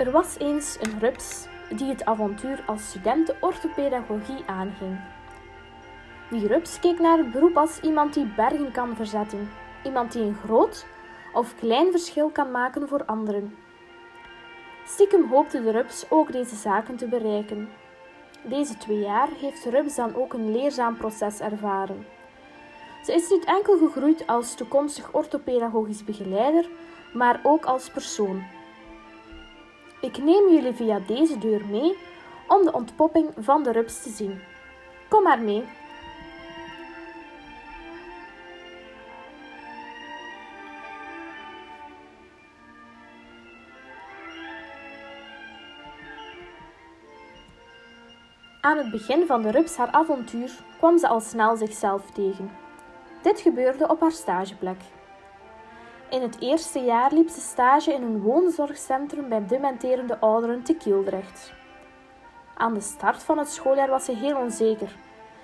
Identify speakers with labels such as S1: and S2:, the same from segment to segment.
S1: Er was eens een rups die het avontuur als student orthopedagogie aanging. Die rups keek naar het beroep als iemand die bergen kan verzetten, iemand die een groot of klein verschil kan maken voor anderen. Stiekem hoopte de rups ook deze zaken te bereiken. Deze twee jaar heeft rups dan ook een leerzaam proces ervaren. Ze is niet enkel gegroeid als toekomstig orthopedagogisch begeleider, maar ook als persoon. Ik neem jullie via deze deur mee om de ontpopping van de rups te zien. Kom maar mee. Aan het begin van de rups haar avontuur kwam ze al snel zichzelf tegen. Dit gebeurde op haar stageplek. In het eerste jaar liep ze stage in een woonzorgcentrum bij dementerende ouderen te Kildrecht. Aan de start van het schooljaar was ze heel onzeker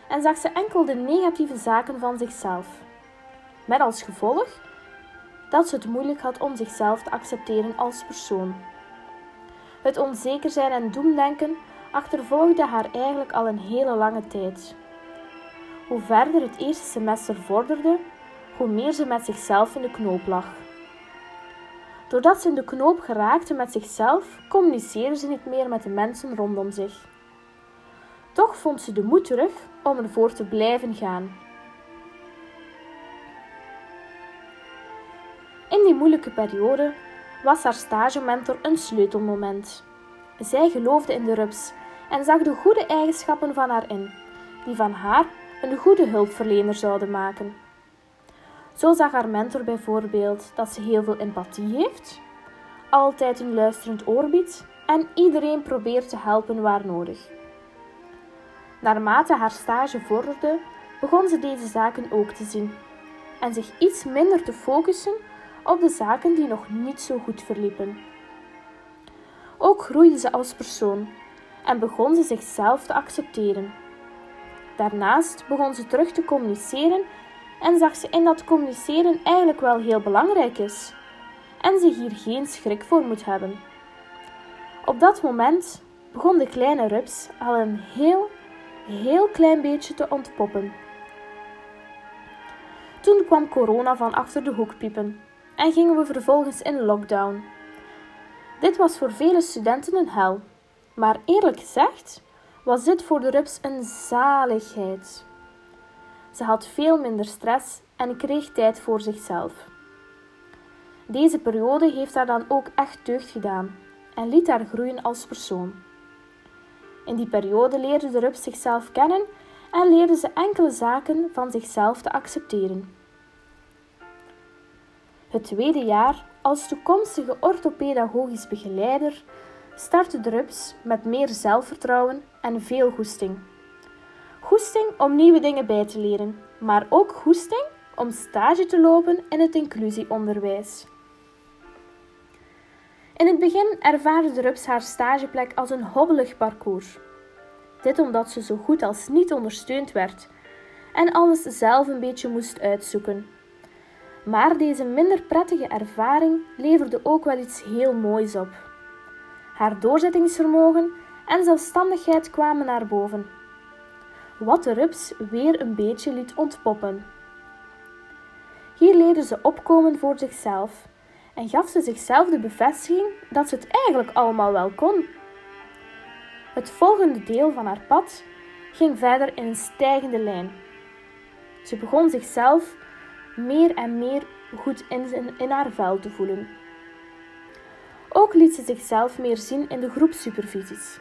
S1: en zag ze enkel de negatieve zaken van zichzelf. Met als gevolg dat ze het moeilijk had om zichzelf te accepteren als persoon. Het onzeker zijn en doemdenken achtervolgde haar eigenlijk al een hele lange tijd. Hoe verder het eerste semester vorderde, hoe meer ze met zichzelf in de knoop lag. Doordat ze in de knoop geraakte met zichzelf, communiceerde ze niet meer met de mensen rondom zich. Toch vond ze de moed terug om ervoor te blijven gaan. In die moeilijke periode was haar stagementor een sleutelmoment. Zij geloofde in de rups en zag de goede eigenschappen van haar in, die van haar een goede hulpverlener zouden maken. Zo zag haar mentor bijvoorbeeld dat ze heel veel empathie heeft, altijd een luisterend oor biedt en iedereen probeert te helpen waar nodig. Naarmate haar stage vorderde, begon ze deze zaken ook te zien en zich iets minder te focussen op de zaken die nog niet zo goed verliepen. Ook groeide ze als persoon en begon ze zichzelf te accepteren. Daarnaast begon ze terug te communiceren en zag ze in dat communiceren eigenlijk wel heel belangrijk is en ze hier geen schrik voor moet hebben. Op dat moment begon de kleine rups al een heel, heel klein beetje te ontpoppen. Toen kwam corona van achter de hoek piepen en gingen we vervolgens in lockdown. Dit was voor vele studenten een hel, maar eerlijk gezegd was dit voor de rups een zaligheid. Ze had veel minder stress en kreeg tijd voor zichzelf. Deze periode heeft haar dan ook echt deugd gedaan en liet haar groeien als persoon. In die periode leerde de rups zichzelf kennen en leerde ze enkele zaken van zichzelf te accepteren. Het tweede jaar als toekomstige orthopedagogisch begeleider startte de rups met meer zelfvertrouwen en veel goesting. Goesting om nieuwe dingen bij te leren, maar ook goesting om stage te lopen in het inclusieonderwijs. In het begin ervaarde de rups haar stageplek als een hobbelig parcours. Dit omdat ze zo goed als niet ondersteund werd en alles zelf een beetje moest uitzoeken. Maar deze minder prettige ervaring leverde ook wel iets heel moois op. Haar doorzettingsvermogen en zelfstandigheid kwamen naar boven, wat de rups weer een beetje liet ontpoppen. Hier leerde ze opkomen voor zichzelf en gaf ze zichzelf de bevestiging dat ze het eigenlijk allemaal wel kon. Het volgende deel van haar pad ging verder in een stijgende lijn. Ze begon zichzelf meer en meer goed in, in haar vel te voelen. Ook liet ze zichzelf meer zien in de groepssupervisies.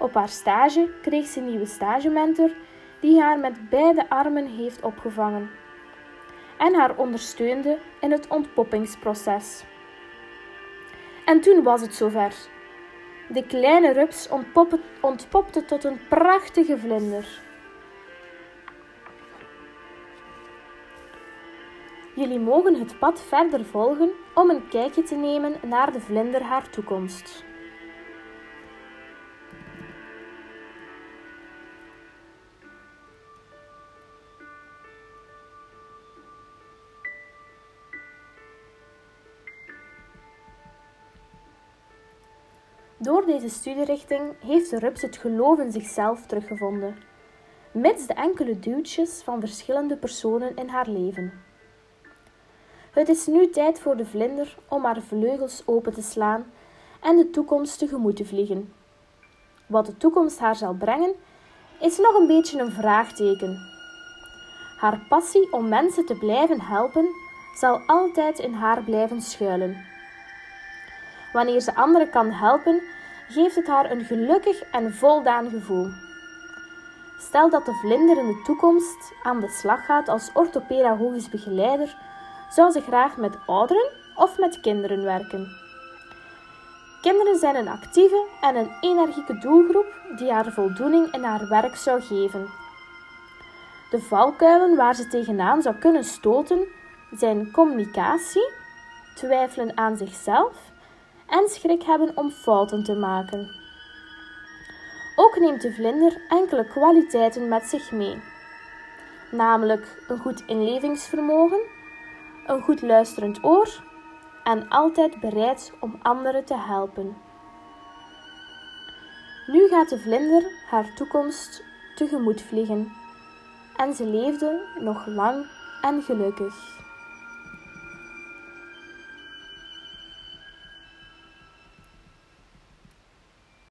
S1: Op haar stage kreeg ze een nieuwe stagementor die haar met beide armen heeft opgevangen en haar ondersteunde in het ontpoppingsproces. En toen was het zover. De kleine rups ontpopte tot een prachtige vlinder. Jullie mogen het pad verder volgen om een kijkje te nemen naar de vlinder haar toekomst. Door deze studierichting heeft de rups het geloof in zichzelf teruggevonden, mits de enkele duwtjes van verschillende personen in haar leven. Het is nu tijd voor de vlinder om haar vleugels open te slaan en de toekomst tegemoet te vliegen. Wat de toekomst haar zal brengen, is nog een beetje een vraagteken. Haar passie om mensen te blijven helpen zal altijd in haar blijven schuilen. Wanneer ze anderen kan helpen, geeft het haar een gelukkig en voldaan gevoel. Stel dat de vlinder in de toekomst aan de slag gaat als orthopedagogisch begeleider, zou ze graag met ouderen of met kinderen werken. Kinderen zijn een actieve en een energieke doelgroep die haar voldoening in haar werk zou geven. De valkuilen waar ze tegenaan zou kunnen stoten zijn communicatie, twijfelen aan zichzelf en schrik hebben om fouten te maken. Ook neemt de vlinder enkele kwaliteiten met zich mee, namelijk een goed inlevingsvermogen, een goed luisterend oor en altijd bereid om anderen te helpen. Nu gaat de vlinder haar toekomst tegemoet vliegen en ze leefde nog lang en gelukkig.